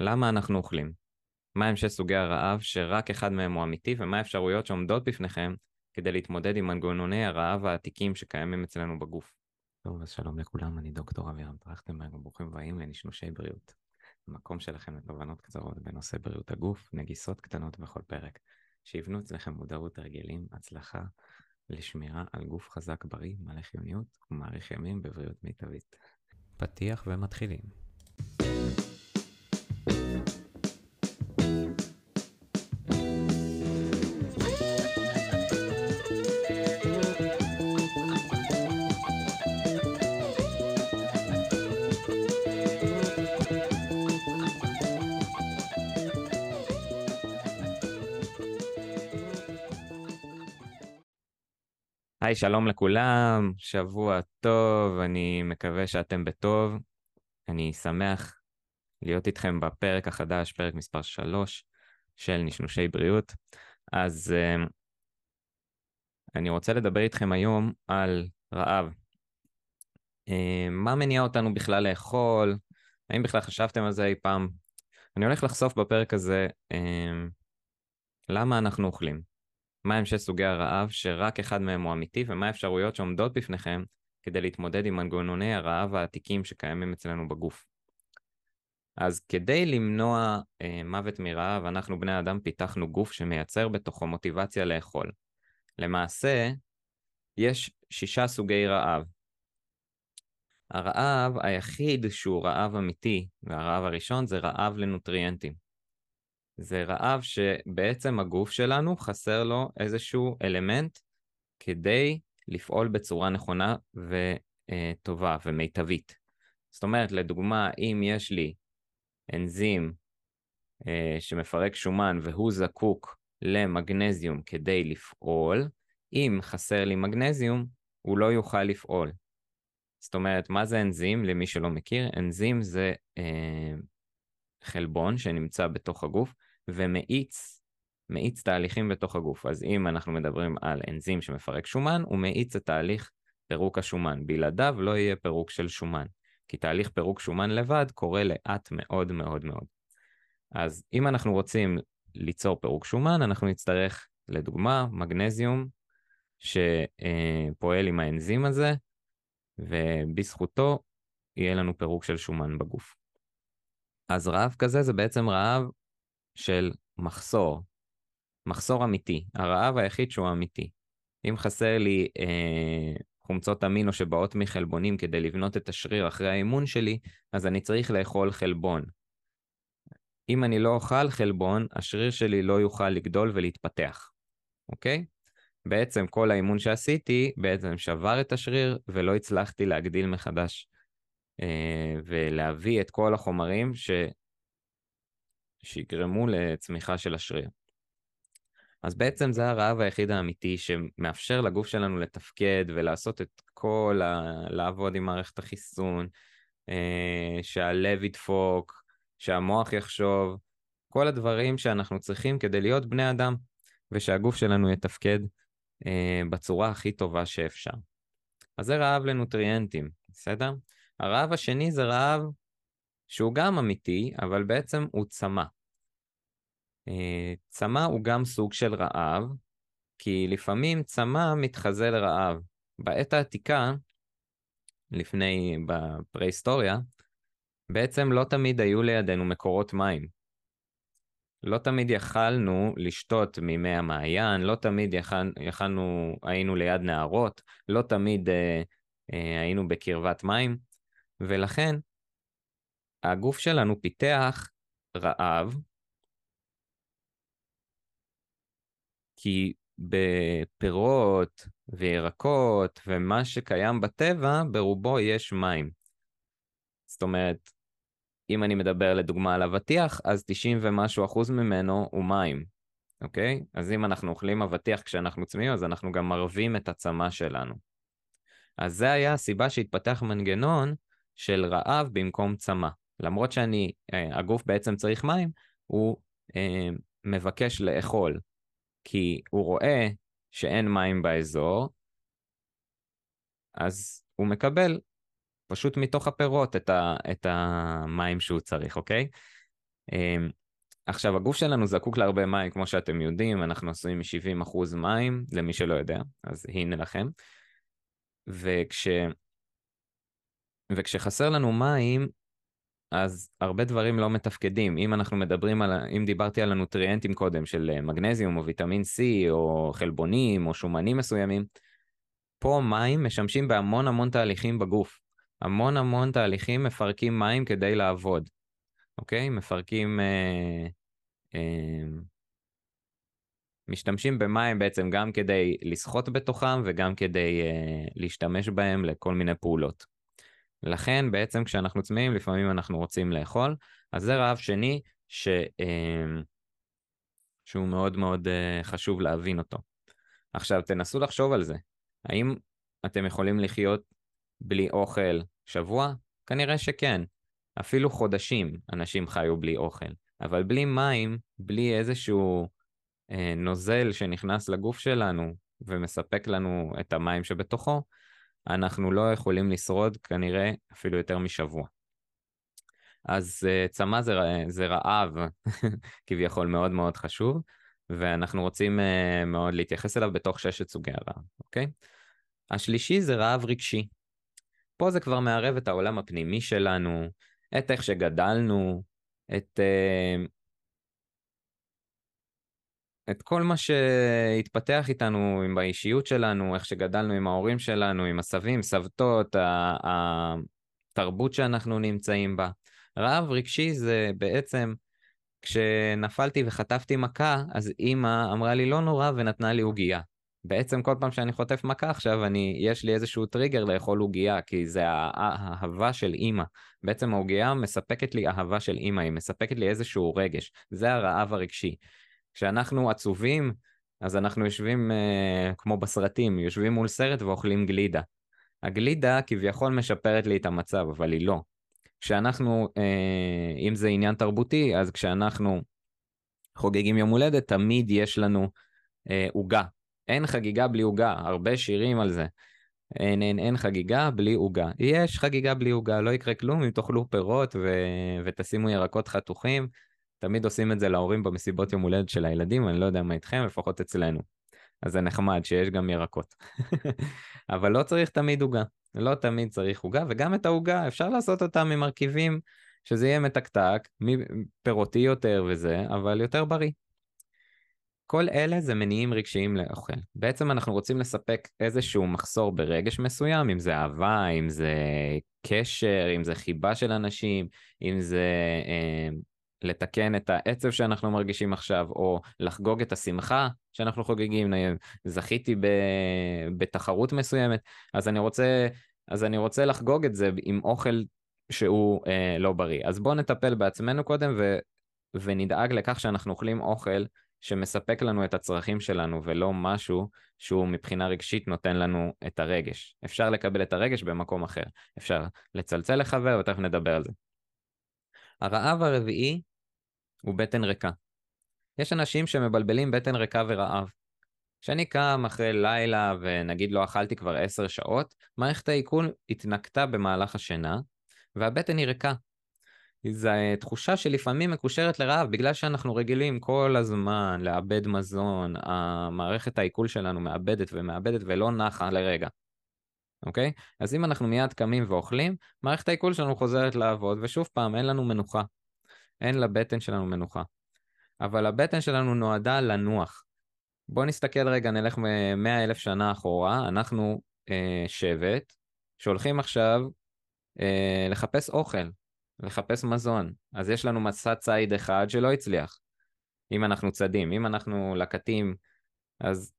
למה אנחנו אוכלים? מהם שש סוגי הרעב שרק אחד מהם הוא אמיתי, ומה האפשרויות שעומדות בפניכם כדי להתמודד עם מנגנוני הרעב העתיקים שקיימים אצלנו בגוף. טוב, אז שלום לכולם, אני דוקטור אבירם טרכטנברג, וברוכים הבאים לנשנושי בריאות. המקום שלכם לתובנות קצרות בנושא בריאות הגוף, נגיסות קטנות בכל פרק, שיבנו אצלכם מודעות, הרגלים, הצלחה, לשמירה על גוף חזק בריא, מלא חיוניות ומאריך ימים בבריאות מיטבית. פתיח ומתחילים. היי, שלום לכולם, שבוע טוב, אני מקווה שאתם בטוב. אני שמח להיות איתכם בפרק החדש, פרק מספר 3 של נשנושי בריאות. אז uh, אני רוצה לדבר איתכם היום על רעב. Uh, מה מניע אותנו בכלל לאכול? האם בכלל חשבתם על זה אי פעם? אני הולך לחשוף בפרק הזה uh, למה אנחנו אוכלים. מהם שש סוגי הרעב שרק אחד מהם הוא אמיתי, ומה האפשרויות שעומדות בפניכם כדי להתמודד עם מנגנוני הרעב העתיקים שקיימים אצלנו בגוף. אז כדי למנוע אה, מוות מרעב, אנחנו בני אדם פיתחנו גוף שמייצר בתוכו מוטיבציה לאכול. למעשה, יש שישה סוגי רעב. הרעב היחיד שהוא רעב אמיתי, והרעב הראשון זה רעב לנוטריאנטים. זה רעב שבעצם הגוף שלנו חסר לו איזשהו אלמנט כדי לפעול בצורה נכונה וטובה ומיטבית. זאת אומרת, לדוגמה, אם יש לי אנזים אה, שמפרק שומן והוא זקוק למגנזיום כדי לפעול, אם חסר לי מגנזיום, הוא לא יוכל לפעול. זאת אומרת, מה זה אנזים? למי שלא מכיר, אנזים זה אה, חלבון שנמצא בתוך הגוף, ומאיץ, מאיץ תהליכים בתוך הגוף. אז אם אנחנו מדברים על אנזים שמפרק שומן, הוא מאיץ את תהליך פירוק השומן. בלעדיו לא יהיה פירוק של שומן, כי תהליך פירוק שומן לבד קורה לאט מאוד מאוד מאוד. אז אם אנחנו רוצים ליצור פירוק שומן, אנחנו נצטרך, לדוגמה, מגנזיום שפועל עם האנזים הזה, ובזכותו יהיה לנו פירוק של שומן בגוף. אז רעב כזה זה בעצם רעב של מחסור, מחסור אמיתי, הרעב היחיד שהוא אמיתי. אם חסר לי אה, חומצות אמינו שבאות מחלבונים כדי לבנות את השריר אחרי האימון שלי, אז אני צריך לאכול חלבון. אם אני לא אוכל חלבון, השריר שלי לא יוכל לגדול ולהתפתח, אוקיי? בעצם כל האימון שעשיתי בעצם שבר את השריר ולא הצלחתי להגדיל מחדש אה, ולהביא את כל החומרים ש... שיגרמו לצמיחה של השריר. אז בעצם זה הרעב היחיד האמיתי שמאפשר לגוף שלנו לתפקד ולעשות את כל ה... לעבוד עם מערכת החיסון, אה, שהלב ידפוק, שהמוח יחשוב, כל הדברים שאנחנו צריכים כדי להיות בני אדם, ושהגוף שלנו יתפקד אה, בצורה הכי טובה שאפשר. אז זה רעב לנוטריאנטים, בסדר? הרעב השני זה רעב שהוא גם אמיתי, אבל בעצם הוא צמא. אה, צמא הוא גם סוג של רעב, כי לפעמים צמא מתחזה לרעב. בעת העתיקה, לפני, בפרה-היסטוריה, בעצם לא תמיד היו לידינו מקורות מים. לא תמיד יכלנו לשתות ממי המעיין, לא תמיד יכול, יכלנו, היינו ליד נהרות, לא תמיד אה, אה, היינו בקרבת מים, ולכן הגוף שלנו פיתח רעב, כי בפירות וירקות ומה שקיים בטבע, ברובו יש מים. זאת אומרת, אם אני מדבר לדוגמה על אבטיח, אז 90 ומשהו אחוז ממנו הוא מים, אוקיי? אז אם אנחנו אוכלים אבטיח כשאנחנו צמאים, אז אנחנו גם מרבים את הצמא שלנו. אז זה היה הסיבה שהתפתח מנגנון של רעב במקום צמא. למרות שאני, אה, הגוף בעצם צריך מים, הוא אה, מבקש לאכול, כי הוא רואה שאין מים באזור, אז הוא מקבל פשוט מתוך הפירות את, ה, את המים שהוא צריך, אוקיי? אמ, עכשיו, הגוף שלנו זקוק להרבה מים, כמו שאתם יודעים, אנחנו עשויים מ-70% מים, למי שלא יודע, אז הנה לכם. וכש... וכשחסר לנו מים, אז הרבה דברים לא מתפקדים. אם אנחנו מדברים על, אם דיברתי על הנוטריאנטים קודם, של אה, מגנזיום או ויטמין C או חלבונים או שומנים מסוימים, פה מים משמשים בהמון המון תהליכים בגוף. המון המון תהליכים מפרקים מים כדי לעבוד, אוקיי? מפרקים... אה, אה, משתמשים במים בעצם גם כדי לשחות בתוכם וגם כדי אה, להשתמש בהם לכל מיני פעולות. לכן בעצם כשאנחנו צמאים לפעמים אנחנו רוצים לאכול, אז זה רעב שני ש, אה, שהוא מאוד מאוד אה, חשוב להבין אותו. עכשיו תנסו לחשוב על זה, האם אתם יכולים לחיות בלי אוכל שבוע? כנראה שכן. אפילו חודשים אנשים חיו בלי אוכל, אבל בלי מים, בלי איזשהו אה, נוזל שנכנס לגוף שלנו ומספק לנו את המים שבתוכו, אנחנו לא יכולים לשרוד כנראה אפילו יותר משבוע. אז uh, צמא זה, זה רעב כביכול מאוד מאוד חשוב, ואנחנו רוצים uh, מאוד להתייחס אליו בתוך ששת סוגי הרעב, אוקיי? השלישי זה רעב רגשי. פה זה כבר מערב את העולם הפנימי שלנו, את איך שגדלנו, את, uh, את כל מה שהתפתח איתנו, עם באישיות שלנו, איך שגדלנו עם ההורים שלנו, עם הסבים, סבתות, התרבות שאנחנו נמצאים בה. רעב רגשי זה בעצם, כשנפלתי וחטפתי מכה, אז אימא אמרה לי לא נורא ונתנה לי עוגייה. בעצם כל פעם שאני חוטף מכה עכשיו, אני, יש לי איזשהו טריגר לאכול עוגייה, כי זה האהבה של אימא. בעצם העוגייה מספקת לי אהבה של אימא, היא מספקת לי איזשהו רגש. זה הרעב הרגשי. כשאנחנו עצובים, אז אנחנו יושבים אה, כמו בסרטים, יושבים מול סרט ואוכלים גלידה. הגלידה כביכול משפרת לי את המצב, אבל היא לא. כשאנחנו, אה, אם זה עניין תרבותי, אז כשאנחנו חוגגים יום הולדת, תמיד יש לנו אה, עוגה. אה, אין חגיגה בלי עוגה, הרבה שירים על זה. אין, אין, אין חגיגה בלי עוגה. יש חגיגה בלי עוגה, לא יקרה כלום אם תאכלו פירות ו... ותשימו ירקות חתוכים. תמיד עושים את זה להורים במסיבות יום הולדת של הילדים, אני לא יודע מה איתכם, לפחות אצלנו. אז זה נחמד שיש גם ירקות. אבל לא צריך תמיד עוגה, לא תמיד צריך עוגה, וגם את העוגה אפשר לעשות אותה ממרכיבים שזה יהיה מתקתק, פירותי יותר וזה, אבל יותר בריא. כל אלה זה מניעים רגשיים לאוכל. בעצם אנחנו רוצים לספק איזשהו מחסור ברגש מסוים, אם זה אהבה, אם זה קשר, אם זה חיבה של אנשים, אם זה אה, לתקן את העצב שאנחנו מרגישים עכשיו, או לחגוג את השמחה שאנחנו חוגגים, זכיתי ב, בתחרות מסוימת, אז אני רוצה, אז אני רוצה לחגוג את זה עם אוכל שהוא אה, לא בריא. אז בואו נטפל בעצמנו קודם ו, ונדאג לכך שאנחנו אוכלים אוכל שמספק לנו את הצרכים שלנו ולא משהו שהוא מבחינה רגשית נותן לנו את הרגש. אפשר לקבל את הרגש במקום אחר. אפשר לצלצל לחבר ותכף נדבר על זה. הרעב הרביעי הוא בטן ריקה. יש אנשים שמבלבלים בטן ריקה ורעב. כשאני קם אחרי לילה ונגיד לא אכלתי כבר עשר שעות, מערכת העיכול התנקתה במהלך השינה, והבטן היא ריקה. זו תחושה שלפעמים מקושרת לרעב, בגלל שאנחנו רגילים כל הזמן לאבד מזון, המערכת העיכול שלנו מאבדת ומאבדת ולא נחה לרגע. אוקיי? אז אם אנחנו מיד קמים ואוכלים, מערכת העיכול שלנו חוזרת לעבוד, ושוב פעם, אין לנו מנוחה. אין לבטן שלנו מנוחה. אבל הבטן שלנו נועדה לנוח. בואו נסתכל רגע, נלך מאה אלף שנה אחורה, אנחנו אה, שבט שהולכים עכשיו אה, לחפש אוכל, לחפש מזון. אז יש לנו מסע ציד אחד שלא הצליח, אם אנחנו צדים. אם אנחנו לקטים, אז,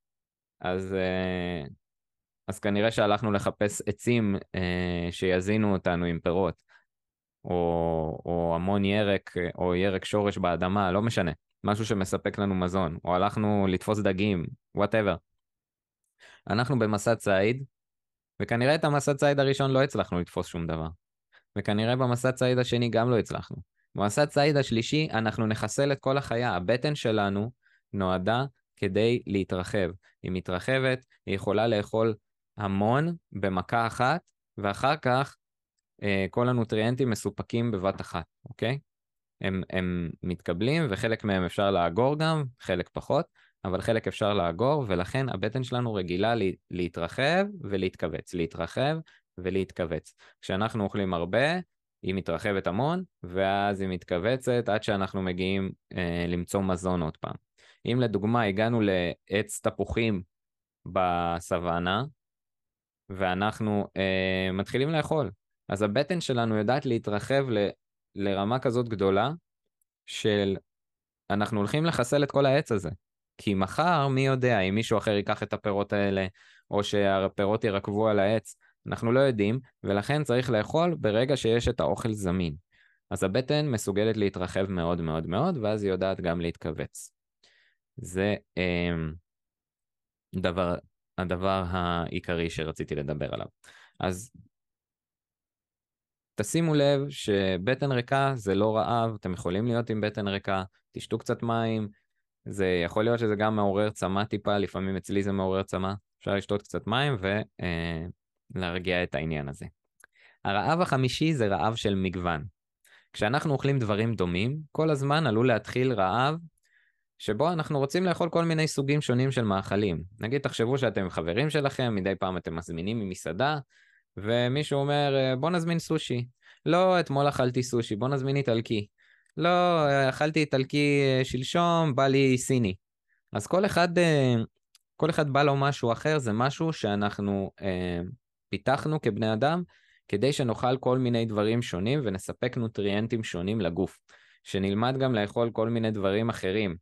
אז, אה, אז כנראה שהלכנו לחפש עצים אה, שיזינו אותנו עם פירות, או, או המון ירק, או ירק שורש באדמה, לא משנה. משהו שמספק לנו מזון, או הלכנו לתפוס דגים, וואטאבר. אנחנו במסע ציד, וכנראה את המסע ציד הראשון לא הצלחנו לתפוס שום דבר. וכנראה במסע ציד השני גם לא הצלחנו. במסע ציד השלישי אנחנו נחסל את כל החיה. הבטן שלנו נועדה כדי להתרחב. היא מתרחבת, היא יכולה לאכול המון במכה אחת, ואחר כך אה, כל הנוטריאנטים מסופקים בבת אחת, אוקיי? הם, הם מתקבלים וחלק מהם אפשר לאגור גם, חלק פחות, אבל חלק אפשר לאגור, ולכן הבטן שלנו רגילה להתרחב ולהתכווץ, להתרחב ולהתכווץ. כשאנחנו אוכלים הרבה, היא מתרחבת המון, ואז היא מתכווצת עד שאנחנו מגיעים אה, למצוא מזון עוד פעם. אם לדוגמה הגענו לעץ תפוחים בסוואנה, ואנחנו אה, מתחילים לאכול, אז הבטן שלנו יודעת להתרחב ל, לרמה כזאת גדולה, של אנחנו הולכים לחסל את כל העץ הזה. כי מחר, מי יודע, אם מישהו אחר ייקח את הפירות האלה, או שהפירות ירקבו על העץ, אנחנו לא יודעים, ולכן צריך לאכול ברגע שיש את האוכל זמין. אז הבטן מסוגלת להתרחב מאוד מאוד מאוד, ואז היא יודעת גם להתכווץ. זה אה, דבר, הדבר העיקרי שרציתי לדבר עליו. אז תשימו לב שבטן ריקה זה לא רעב, אתם יכולים להיות עם בטן ריקה, תשתו קצת מים, זה יכול להיות שזה גם מעורר צמא טיפה, לפעמים אצלי זה מעורר צמא, אפשר לשתות קצת מים ולהרגיע אה, את העניין הזה. הרעב החמישי זה רעב של מגוון. כשאנחנו אוכלים דברים דומים, כל הזמן עלול להתחיל רעב שבו אנחנו רוצים לאכול כל מיני סוגים שונים של מאכלים. נגיד, תחשבו שאתם חברים שלכם, מדי פעם אתם מזמינים ממסעדה, ומישהו אומר, אה, בוא נזמין סושי. לא, אתמול אכלתי סושי, בוא נזמין איטלקי. לא, אכלתי איטלקי אה, שלשום, בא לי סיני. אז כל אחד, אה, כל אחד בא לו משהו אחר, זה משהו שאנחנו אה, פיתחנו כבני אדם, כדי שנאכל כל מיני דברים שונים ונספק נוטריאנטים שונים לגוף. שנלמד גם לאכול כל מיני דברים אחרים.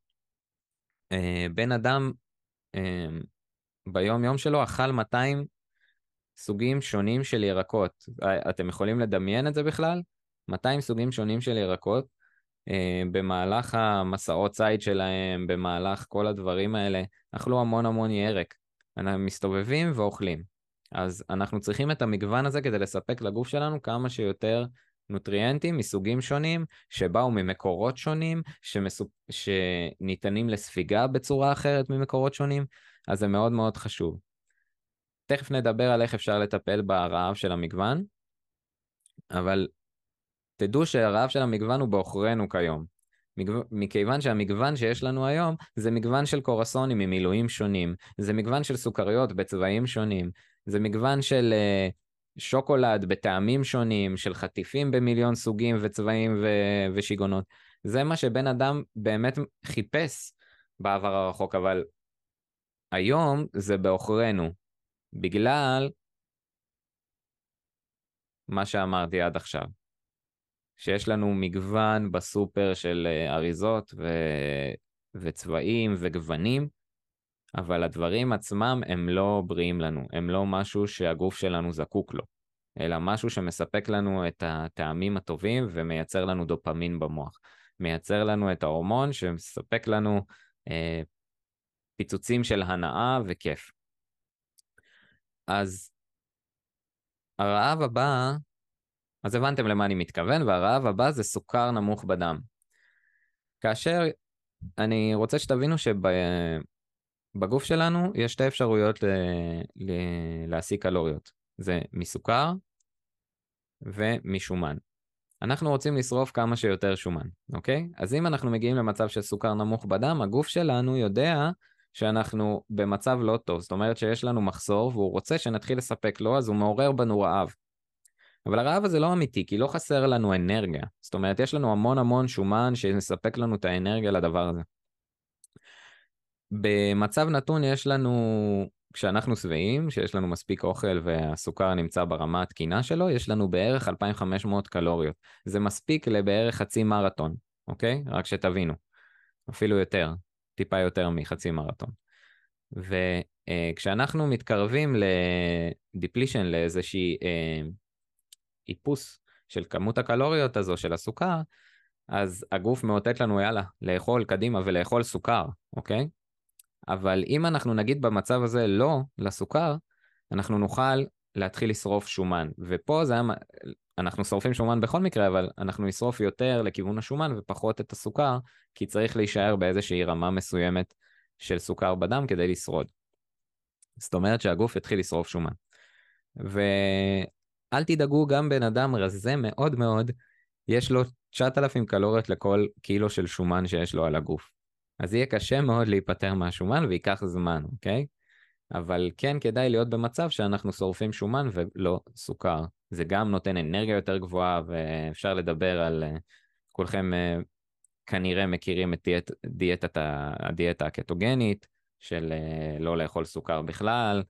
אה, בן אדם אה, ביום יום שלו אכל 200 סוגים שונים של ירקות. אתם יכולים לדמיין את זה בכלל? 200 סוגים שונים של ירקות. אה, במהלך המסעות ציד שלהם, במהלך כל הדברים האלה, אכלו המון המון ירק. אנחנו מסתובבים ואוכלים. אז אנחנו צריכים את המגוון הזה כדי לספק לגוף שלנו כמה שיותר נוטריאנטים מסוגים שונים, שבאו ממקורות שונים, שמסופ... שניתנים לספיגה בצורה אחרת ממקורות שונים, אז זה מאוד מאוד חשוב. תכף נדבר על איך אפשר לטפל ברעב של המגוון, אבל תדעו שהרעב של המגוון הוא בעוכרינו כיום. מכיוון שהמגוון שיש לנו היום זה מגוון של קורסונים ממילואים שונים, זה מגוון של סוכריות בצבעים שונים, זה מגוון של uh, שוקולד בטעמים שונים, של חטיפים במיליון סוגים וצבעים ו- ושיגעונות. זה מה שבן אדם באמת חיפש בעבר הרחוק, אבל היום זה בעוכרינו, בגלל מה שאמרתי עד עכשיו. שיש לנו מגוון בסופר של אה, אריזות ו... וצבעים וגוונים, אבל הדברים עצמם הם לא בריאים לנו, הם לא משהו שהגוף שלנו זקוק לו, אלא משהו שמספק לנו את הטעמים הטובים ומייצר לנו דופמין במוח. מייצר לנו את ההורמון שמספק לנו אה, פיצוצים של הנאה וכיף. אז הרעב הבא אז הבנתם למה אני מתכוון, והרעב הבא זה סוכר נמוך בדם. כאשר אני רוצה שתבינו שבגוף שלנו יש שתי אפשרויות ל... ל... להשיג קלוריות. זה מסוכר ומשומן. אנחנו רוצים לשרוף כמה שיותר שומן, אוקיי? אז אם אנחנו מגיעים למצב של סוכר נמוך בדם, הגוף שלנו יודע שאנחנו במצב לא טוב. זאת אומרת שיש לנו מחסור והוא רוצה שנתחיל לספק לו, אז הוא מעורר בנו רעב. אבל הרעב הזה לא אמיתי, כי לא חסר לנו אנרגיה. זאת אומרת, יש לנו המון המון שומן שיספק לנו את האנרגיה לדבר הזה. במצב נתון יש לנו, כשאנחנו שבעים, שיש לנו מספיק אוכל והסוכר נמצא ברמה התקינה שלו, יש לנו בערך 2,500 קלוריות. זה מספיק לבערך חצי מרתון, אוקיי? רק שתבינו. אפילו יותר, טיפה יותר מחצי מרתון. וכשאנחנו מתקרבים לדיפלישן, לאיזושהי... אה, איפוס של כמות הקלוריות הזו של הסוכר, אז הגוף מאותת לנו יאללה, לאכול קדימה ולאכול סוכר, אוקיי? אבל אם אנחנו נגיד במצב הזה לא לסוכר, אנחנו נוכל להתחיל לשרוף שומן. ופה זה היה, אנחנו שורפים שומן בכל מקרה, אבל אנחנו נשרוף יותר לכיוון השומן ופחות את הסוכר, כי צריך להישאר באיזושהי רמה מסוימת של סוכר בדם כדי לשרוד. זאת אומרת שהגוף יתחיל לשרוף שומן. ו... אל תדאגו, גם בן אדם רזה מאוד מאוד יש לו 9,000 קלוריות לכל קילו של שומן שיש לו על הגוף. אז יהיה קשה מאוד להיפטר מהשומן וייקח זמן, אוקיי? אבל כן כדאי להיות במצב שאנחנו שורפים שומן ולא סוכר. זה גם נותן אנרגיה יותר גבוהה ואפשר לדבר על, אה, כולכם אה, כנראה מכירים את דיאט, דיאטת, הדיאטה הקטוגנית של אה, לא לאכול סוכר בכלל,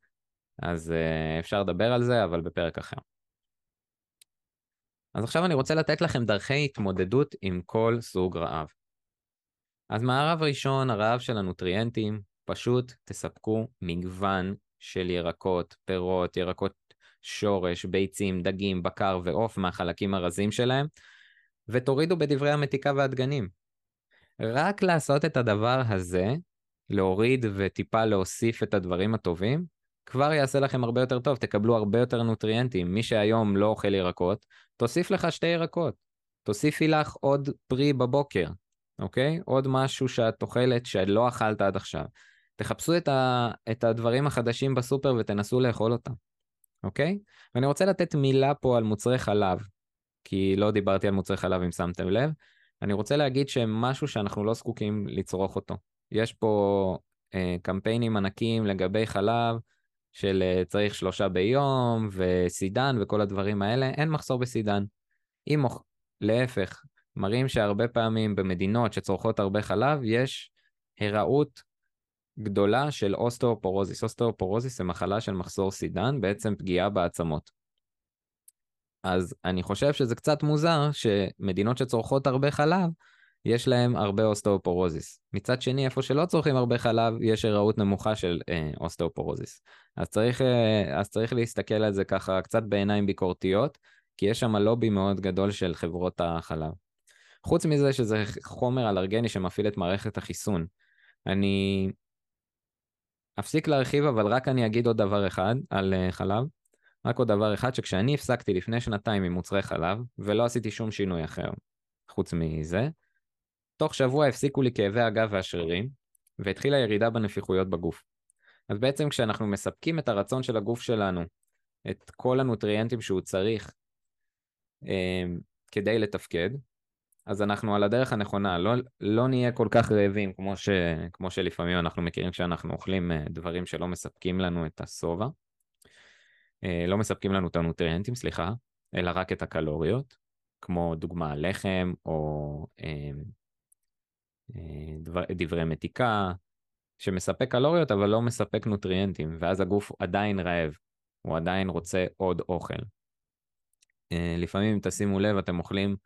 אז אפשר לדבר על זה, אבל בפרק אחר. אז עכשיו אני רוצה לתת לכם דרכי התמודדות עם כל סוג רעב. אז מהרעב ראשון, הרעב של הנוטריאנטים, פשוט תספקו מגוון של ירקות, פירות, ירקות שורש, ביצים, דגים, בקר ועוף מהחלקים הרזים שלהם, ותורידו בדברי המתיקה והדגנים. רק לעשות את הדבר הזה, להוריד וטיפה להוסיף את הדברים הטובים, כבר יעשה לכם הרבה יותר טוב, תקבלו הרבה יותר נוטריאנטים. מי שהיום לא אוכל ירקות, תוסיף לך שתי ירקות. תוסיפי לך עוד פרי בבוקר, אוקיי? עוד משהו שאת אוכלת שלא אכלת עד עכשיו. תחפשו את, ה, את הדברים החדשים בסופר ותנסו לאכול אותם, אוקיי? ואני רוצה לתת מילה פה על מוצרי חלב, כי לא דיברתי על מוצרי חלב אם שמתם לב. אני רוצה להגיד שמשהו שאנחנו לא זקוקים לצרוך אותו. יש פה אה, קמפיינים ענקים לגבי חלב, של אה, צריך שלושה ביום, וסידן וכל הדברים האלה, אין מחסור בסידן. אם להפך, מראים שהרבה פעמים במדינות שצורכות הרבה חלב, יש הראות גדולה של אוסטאופורוזיס. אוסטאופורוזיס זה מחלה של מחסור סידן, בעצם פגיעה בעצמות. אז אני חושב שזה קצת מוזר שמדינות שצורכות הרבה חלב, יש להם הרבה אוסטאופורוזיס. מצד שני, איפה שלא צורכים הרבה חלב, יש היארעות נמוכה של אה, אוסטאופורוזיס. אז צריך, אה, אז צריך להסתכל על זה ככה קצת בעיניים ביקורתיות, כי יש שם לובי מאוד גדול של חברות החלב. חוץ מזה שזה חומר אלרגני שמפעיל את מערכת החיסון. אני אפסיק להרחיב, אבל רק אני אגיד עוד דבר אחד על uh, חלב. רק עוד דבר אחד, שכשאני הפסקתי לפני שנתיים עם מוצרי חלב, ולא עשיתי שום שינוי אחר חוץ מזה, תוך שבוע הפסיקו לי כאבי הגב והשרירים, והתחילה ירידה בנפיחויות בגוף. אז בעצם כשאנחנו מספקים את הרצון של הגוף שלנו, את כל הנוטריאנטים שהוא צריך אה, כדי לתפקד, אז אנחנו על הדרך הנכונה, לא, לא נהיה כל כך רעבים כמו, ש, כמו שלפעמים אנחנו מכירים כשאנחנו אוכלים אה, דברים שלא מספקים לנו את השובע, אה, לא מספקים לנו את הנוטריאנטים, סליחה, אלא רק את הקלוריות, כמו דוגמה לחם או אה, דבר, דברי מתיקה, שמספק קלוריות אבל לא מספק נוטריאנטים, ואז הגוף עדיין רעב, הוא עדיין רוצה עוד אוכל. לפעמים אם תשימו לב אתם אוכלים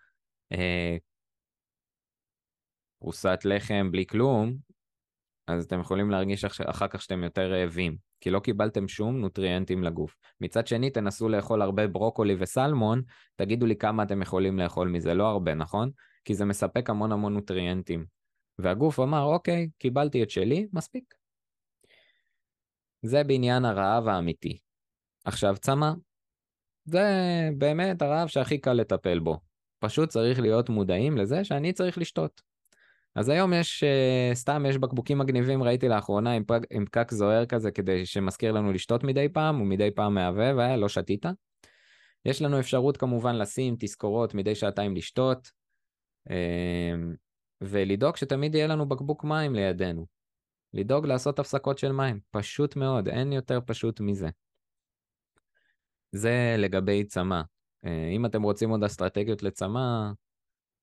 פרוסת לחם בלי כלום, אז אתם יכולים להרגיש אחר כך שאתם יותר רעבים, כי לא קיבלתם שום נוטריאנטים לגוף. מצד שני, תנסו לאכול הרבה ברוקולי וסלמון, תגידו לי כמה אתם יכולים לאכול מזה, לא הרבה, נכון? כי זה מספק המון המון נוטריאנטים. והגוף אמר, אוקיי, קיבלתי את שלי, מספיק. זה בעניין הרעב האמיתי. עכשיו, צמא, זה באמת הרעב שהכי קל לטפל בו. פשוט צריך להיות מודעים לזה שאני צריך לשתות. אז היום יש, uh, סתם יש בקבוקים מגניבים, ראיתי לאחרונה עם, פק, עם פקק זוהר כזה, כדי שמזכיר לנו לשתות מדי פעם, ומדי פעם מהבהב, אה, לא שתית. יש לנו אפשרות כמובן לשים תזכורות מדי שעתיים לשתות, uh, ולדאוג שתמיד יהיה לנו בקבוק מים לידינו. לדאוג לעשות הפסקות של מים, פשוט מאוד, אין יותר פשוט מזה. זה לגבי צמא. Uh, אם אתם רוצים עוד אסטרטגיות לצמא,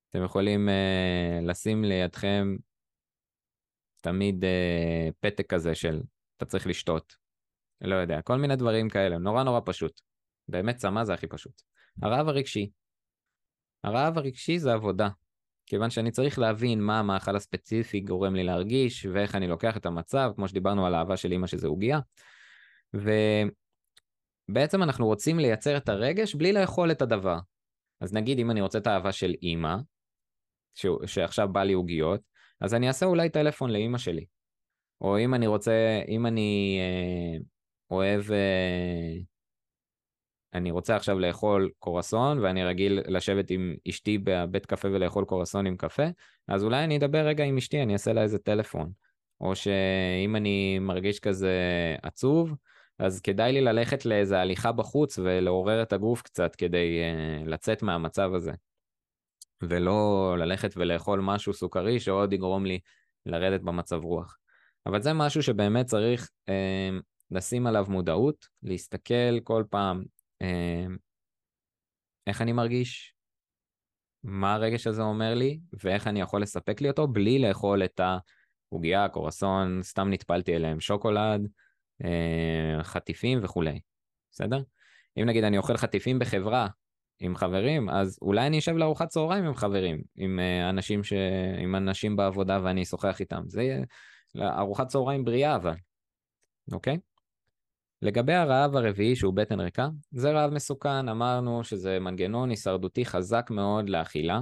אתם יכולים uh, לשים לידכם תמיד uh, פתק כזה של אתה צריך לשתות. לא יודע, כל מיני דברים כאלה, נורא נורא פשוט. באמת צמא זה הכי פשוט. הרעב הרגשי. הרעב הרגשי זה עבודה. כיוון שאני צריך להבין מה המאכל הספציפי גורם לי להרגיש, ואיך אני לוקח את המצב, כמו שדיברנו על האהבה של אימא שזה עוגיה. ובעצם אנחנו רוצים לייצר את הרגש בלי לאכול את הדבר. אז נגיד אם אני רוצה את האהבה של אימא, ש... שעכשיו בא לי עוגיות, אז אני אעשה אולי טלפון לאימא שלי. או אם אני רוצה, אם אני אה, אוהב, אה, אני רוצה עכשיו לאכול קורסון ואני רגיל לשבת עם אשתי בבית קפה ולאכול קורסון עם קפה, אז אולי אני אדבר רגע עם אשתי, אני אעשה לה איזה טלפון. או שאם אני מרגיש כזה עצוב, אז כדאי לי ללכת לאיזה הליכה בחוץ ולעורר את הגוף קצת כדי uh, לצאת מהמצב הזה. ולא ללכת ולאכול משהו סוכרי שעוד יגרום לי לרדת במצב רוח. אבל זה משהו שבאמת צריך אה, לשים עליו מודעות, להסתכל כל פעם אה, איך אני מרגיש, מה הרגש הזה אומר לי, ואיך אני יכול לספק לי אותו בלי לאכול את העוגיה, קורסון, סתם נטפלתי אליהם, שוקולד, אה, חטיפים וכולי, בסדר? אם נגיד אני אוכל חטיפים בחברה עם חברים, אז אולי אני אשב לארוחת צהריים עם חברים, עם אה, אנשים, ש... עם אנשים בעבודה ואני אשוחח איתם. זה יהיה ארוחת צהריים בריאה אבל, אוקיי? לגבי הרעב הרביעי שהוא בטן ריקה, זה רעב מסוכן, אמרנו שזה מנגנון הישרדותי חזק מאוד לאכילה,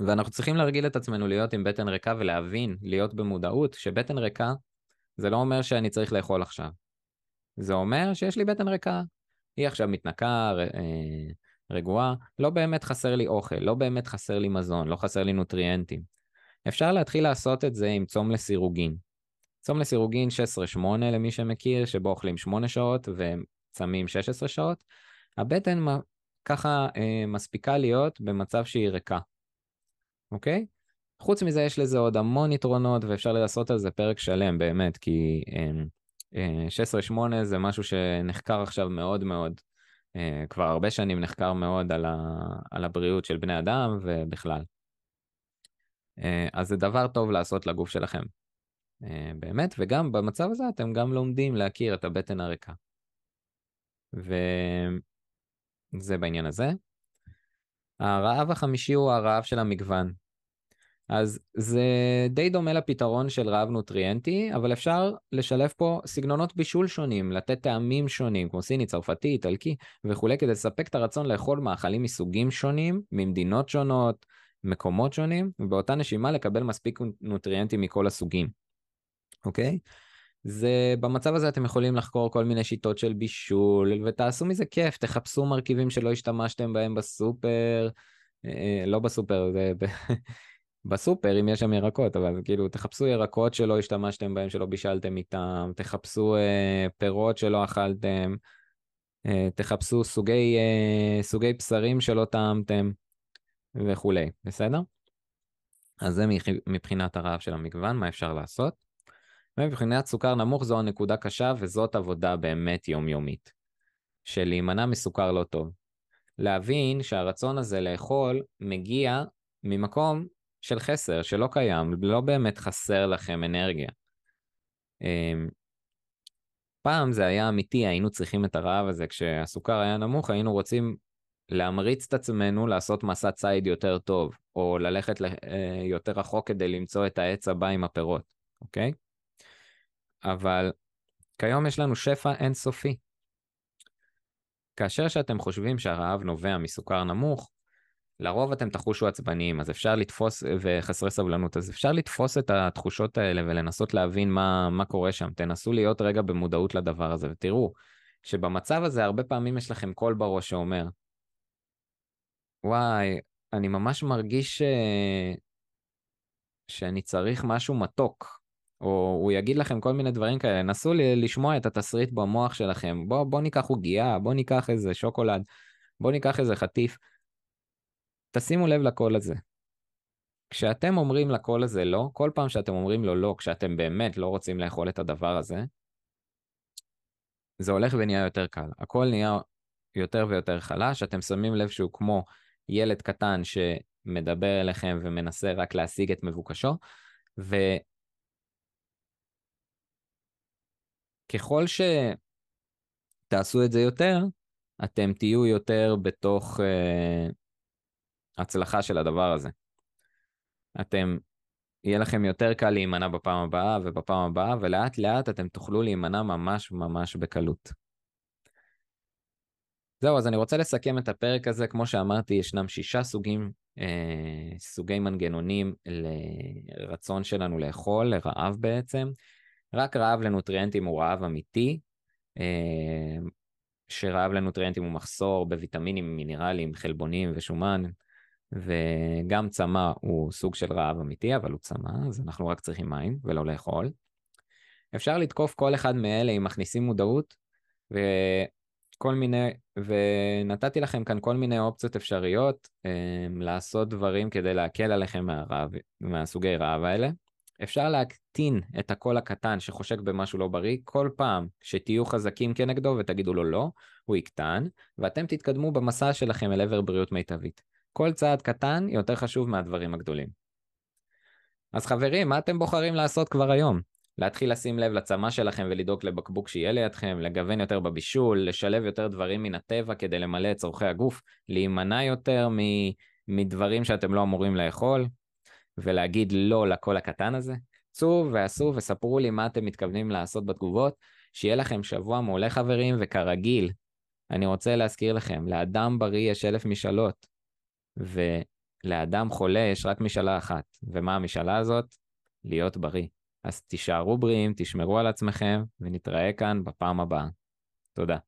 ואנחנו צריכים להרגיל את עצמנו להיות עם בטן ריקה ולהבין, להיות במודעות, שבטן ריקה זה לא אומר שאני צריך לאכול עכשיו. זה אומר שיש לי בטן ריקה. היא עכשיו מתנקה, אה, רגועה, לא באמת חסר לי אוכל, לא באמת חסר לי מזון, לא חסר לי נוטריאנטים. אפשר להתחיל לעשות את זה עם צום לסירוגין. צום לסירוגין 16-8 למי שמכיר, שבו אוכלים 8 שעות וצמים 16 שעות. הבטן ככה אה, מספיקה להיות במצב שהיא ריקה, אוקיי? חוץ מזה יש לזה עוד המון יתרונות ואפשר לעשות על זה פרק שלם באמת, כי אה, 16-8 אה, זה משהו שנחקר עכשיו מאוד מאוד. אה, כבר הרבה שנים נחקר מאוד על, ה, על הבריאות של בני אדם ובכלל. אה, אז זה דבר טוב לעשות לגוף שלכם. אה, באמת, וגם במצב הזה אתם גם לומדים להכיר את הבטן הריקה. וזה בעניין הזה. הרעב החמישי הוא הרעב של המגוון. אז זה די דומה לפתרון של רעב נוטריאנטי, אבל אפשר לשלב פה סגנונות בישול שונים, לתת טעמים שונים, כמו סיני, צרפתי, איטלקי וכולי, כדי לספק את הרצון לאכול מאכלים מסוגים שונים, ממדינות שונות, מקומות שונים, ובאותה נשימה לקבל מספיק נוטריאנטים מכל הסוגים, אוקיי? זה, במצב הזה אתם יכולים לחקור כל מיני שיטות של בישול, ותעשו מזה כיף, תחפשו מרכיבים שלא השתמשתם בהם בסופר, אה, אה לא בסופר, זה... בסופר אם יש שם ירקות, אבל כאילו תחפשו ירקות שלא השתמשתם בהם, שלא בישלתם איתם, תחפשו אה, פירות שלא אכלתם, אה, תחפשו סוגי, אה, סוגי בשרים שלא טעמתם וכולי, בסדר? אז זה מבחינת הרעב של המגוון, מה אפשר לעשות. ומבחינת סוכר נמוך זו הנקודה קשה וזאת עבודה באמת יומיומית. של להימנע מסוכר לא טוב. להבין שהרצון הזה לאכול מגיע ממקום של חסר, שלא קיים, לא באמת חסר לכם אנרגיה. אמ, פעם זה היה אמיתי, היינו צריכים את הרעב הזה, כשהסוכר היה נמוך היינו רוצים להמריץ את עצמנו לעשות מסע ציד יותר טוב, או ללכת אה, יותר רחוק כדי למצוא את העץ הבא עם הפירות, אוקיי? אבל כיום יש לנו שפע אינסופי. כאשר שאתם חושבים שהרעב נובע מסוכר נמוך, לרוב אתם תחושו עצבניים, אז אפשר לתפוס, וחסרי סבלנות, אז אפשר לתפוס את התחושות האלה ולנסות להבין מה, מה קורה שם. תנסו להיות רגע במודעות לדבר הזה, ותראו שבמצב הזה הרבה פעמים יש לכם קול בראש שאומר, וואי, אני ממש מרגיש ש... שאני צריך משהו מתוק, או הוא יגיד לכם כל מיני דברים כאלה, נסו לשמוע את התסריט במוח שלכם, בוא, בוא ניקח עוגייה, בוא ניקח איזה שוקולד, בוא ניקח איזה חטיף. תשימו לב לקול הזה. כשאתם אומרים לקול הזה לא, כל פעם שאתם אומרים לו לא, כשאתם באמת לא רוצים לאכול את הדבר הזה, זה הולך ונהיה יותר קל. הקול נהיה יותר ויותר חלש, אתם שמים לב שהוא כמו ילד קטן שמדבר אליכם ומנסה רק להשיג את מבוקשו, וככל שתעשו את זה יותר, אתם תהיו יותר בתוך uh, הצלחה של הדבר הזה. אתם, יהיה לכם יותר קל להימנע בפעם הבאה ובפעם הבאה, ולאט לאט אתם תוכלו להימנע ממש ממש בקלות. זהו, אז אני רוצה לסכם את הפרק הזה. כמו שאמרתי, ישנם שישה סוגים, אה, סוגי מנגנונים לרצון שלנו לאכול, לרעב בעצם. רק רעב לנוטריאנטים הוא רעב אמיתי, אה, שרעב לנוטריאנטים הוא מחסור בוויטמינים, מינרלים, חלבונים ושומן, וגם צמא הוא סוג של רעב אמיתי, אבל הוא צמא, אז אנחנו רק צריכים מים ולא לאכול. אפשר לתקוף כל אחד מאלה אם מכניסים מודעות, כל מיני, ונתתי לכם כאן כל מיני אופציות אפשריות um, לעשות דברים כדי להקל עליכם מהרעב, מהסוגי רעב האלה. אפשר להקטין את הקול הקטן שחושק במשהו לא בריא, כל פעם שתהיו חזקים כנגדו ותגידו לו לא, הוא יקטן, ואתם תתקדמו במסע שלכם אל עבר בריאות מיטבית. כל צעד קטן יותר חשוב מהדברים הגדולים. אז חברים, מה אתם בוחרים לעשות כבר היום? להתחיל לשים לב לצמא שלכם ולדאוג לבקבוק שיהיה לידכם, לגוון יותר בבישול, לשלב יותר דברים מן הטבע כדי למלא את צורכי הגוף, להימנע יותר מדברים שאתם לא אמורים לאכול, ולהגיד לא לקול הקטן הזה. צאו ועשו וספרו לי מה אתם מתכוונים לעשות בתגובות. שיהיה לכם שבוע מעולה חברים, וכרגיל, אני רוצה להזכיר לכם, לאדם בריא יש אלף משאלות, ולאדם חולה יש רק משאלה אחת. ומה המשאלה הזאת? להיות בריא. אז תישארו בריאים, תשמרו על עצמכם, ונתראה כאן בפעם הבאה. תודה.